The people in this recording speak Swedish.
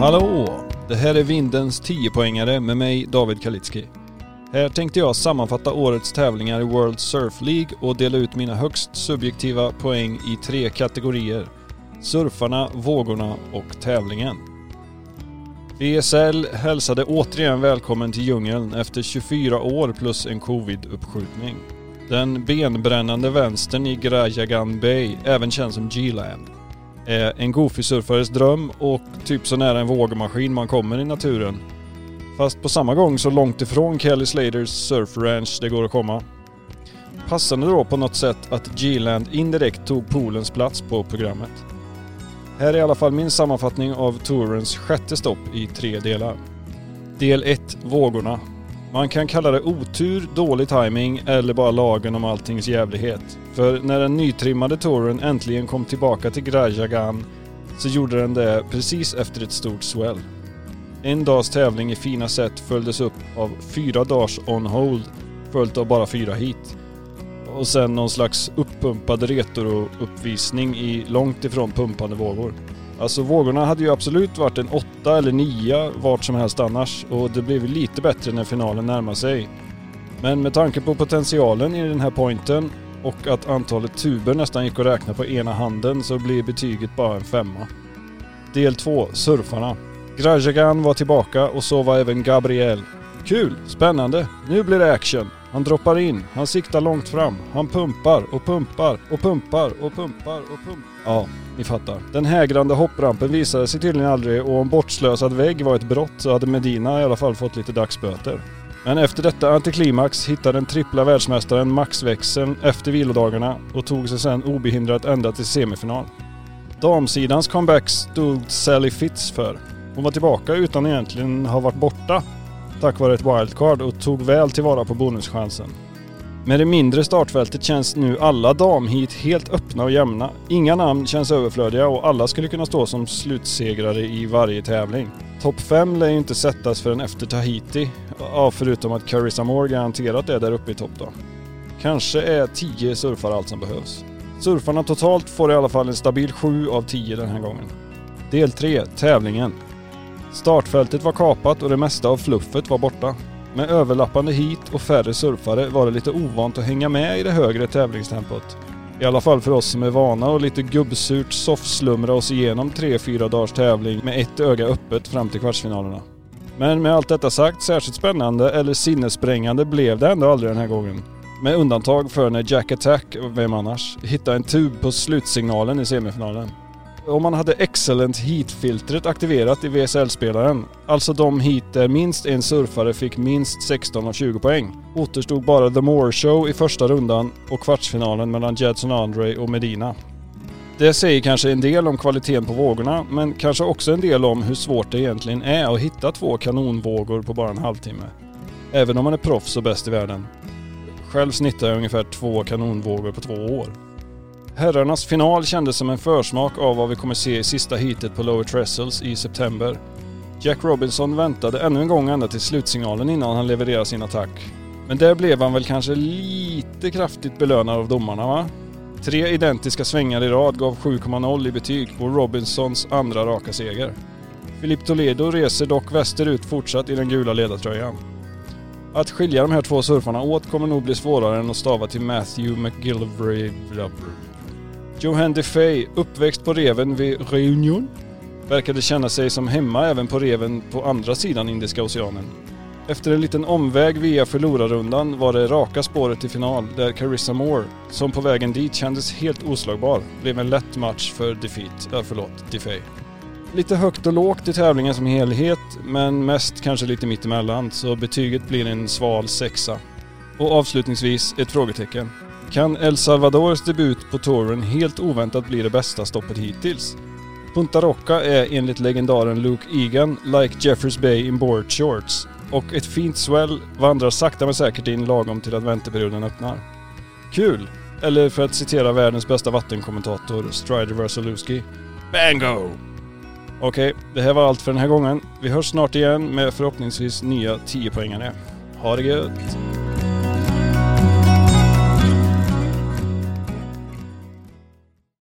Hallå! Det här är Vindens 10-poängare med mig David Kalitski. Här tänkte jag sammanfatta årets tävlingar i World Surf League och dela ut mina högst subjektiva poäng i tre kategorier. Surfarna, vågorna och tävlingen. ESL hälsade återigen välkommen till djungeln efter 24 år plus en covid-uppskjutning. Den benbrännande vänstern i Grajagan Bay, även känd som G-land, är en goofy-surfares dröm och typ så nära en vågmaskin man kommer i naturen. Fast på samma gång så långt ifrån Kelly Sladers surf ranch det går att komma. Passande då på något sätt att G-land indirekt tog poolens plats på programmet. Här är i alla fall min sammanfattning av tourens sjätte stopp i tre delar. Del 1. Vågorna. Man kan kalla det otur, dålig timing eller bara lagen om alltings jävlighet. För när den nytrimmade touren äntligen kom tillbaka till Grajagan så gjorde den det precis efter ett stort swell. En dags tävling i fina sätt följdes upp av fyra dagars on hold följt av bara fyra hit. Och sen någon slags uppumpad retro-uppvisning i långt ifrån pumpande vågor. Alltså vågorna hade ju absolut varit en åtta eller nia vart som helst annars och det blev lite bättre när finalen närmade sig. Men med tanke på potentialen i den här pointen och att antalet tuber nästan gick att räkna på ena handen så blir betyget bara en femma. Del 2, surfarna. Grajagan var tillbaka och så var även Gabriel. Kul, spännande, nu blir det action. Han droppar in, han siktar långt fram, han pumpar och pumpar och pumpar och pumpar och pumpar. Ja, ni fattar. Den hägrande hopprampen visade sig tydligen aldrig och om bortslösad vägg var ett brott så hade Medina i alla fall fått lite dagsböter. Men efter detta antiklimax hittade den trippla världsmästaren maxväxeln efter vilodagarna och tog sig sedan obehindrat ända till semifinal. Damsidans comeback stod Sally Fitz för. Hon var tillbaka utan egentligen ha varit borta tack vare ett wildcard och tog väl tillvara på bonuschansen. Med det mindre startfältet känns nu alla damhit helt öppna och jämna. Inga namn känns överflödiga och alla skulle kunna stå som slutsegrare i varje tävling. Topp 5 lär ju inte sättas förrän efter Tahiti. Ja, förutom att Carissa Moore garanterat är där uppe i topp då. Kanske är 10 surfare allt som behövs. Surfarna totalt får i alla fall en stabil 7 av 10 den här gången. Del 3, tävlingen. Startfältet var kapat och det mesta av fluffet var borta. Med överlappande hit och färre surfare var det lite ovant att hänga med i det högre tävlingstempot. I alla fall för oss som är vana och lite gubbsurt soffslumra oss igenom 3-4 dagars tävling med ett öga öppet fram till kvartsfinalerna. Men med allt detta sagt, särskilt spännande eller sinnessprängande blev det ändå aldrig den här gången. Med undantag för när Jack Attack, vem annars, hittade en tub på slutsignalen i semifinalen om man hade Excellent Heat-filtret aktiverat i VSL-spelaren, alltså de heat där minst en surfare fick minst 16 av 20 poäng, återstod bara The Moore Show i första rundan och kvartsfinalen mellan Jadson Andre och Medina. Det säger kanske en del om kvaliteten på vågorna, men kanske också en del om hur svårt det egentligen är att hitta två kanonvågor på bara en halvtimme. Även om man är proffs och bäst i världen. Själv snittar jag ungefär två kanonvågor på två år. Herrarnas final kändes som en försmak av vad vi kommer se i sista heatet på Lower Trestles i september. Jack Robinson väntade ännu en gång ända till slutsignalen innan han levererade sin attack. Men där blev han väl kanske lite kraftigt belönad av domarna va? Tre identiska svängar i rad gav 7,0 i betyg på Robinsons andra raka seger. Filip Toledo reser dock västerut fortsatt i den gula ledartröjan. Att skilja de här två surfarna åt kommer nog bli svårare än att stava till Matthew McGillivray Johan DeFay, uppväxt på reven vid Reunion, verkade känna sig som hemma även på reven på andra sidan Indiska oceanen. Efter en liten omväg via förlorarrundan var det raka spåret till final där Carissa Moore, som på vägen dit kändes helt oslagbar, blev en lätt match för Defeat, äh, förlåt, DeFay. Lite högt och lågt i tävlingen som helhet, men mest kanske lite mittemellan, så betyget blir en sval sexa. Och avslutningsvis ett frågetecken. Kan El Salvadors debut på touren helt oväntat bli det bästa stoppet hittills? Punta Rocca är enligt legendaren Luke Egan like Jeffers Bay in board shorts och ett fint swell vandrar sakta men säkert in lagom till att vänteperioden öppnar. Kul! Eller för att citera världens bästa vattenkommentator Strider Versalewski. Bango! Okej, okay, det här var allt för den här gången. Vi hörs snart igen med förhoppningsvis nya 10-poängare. Ha det gött!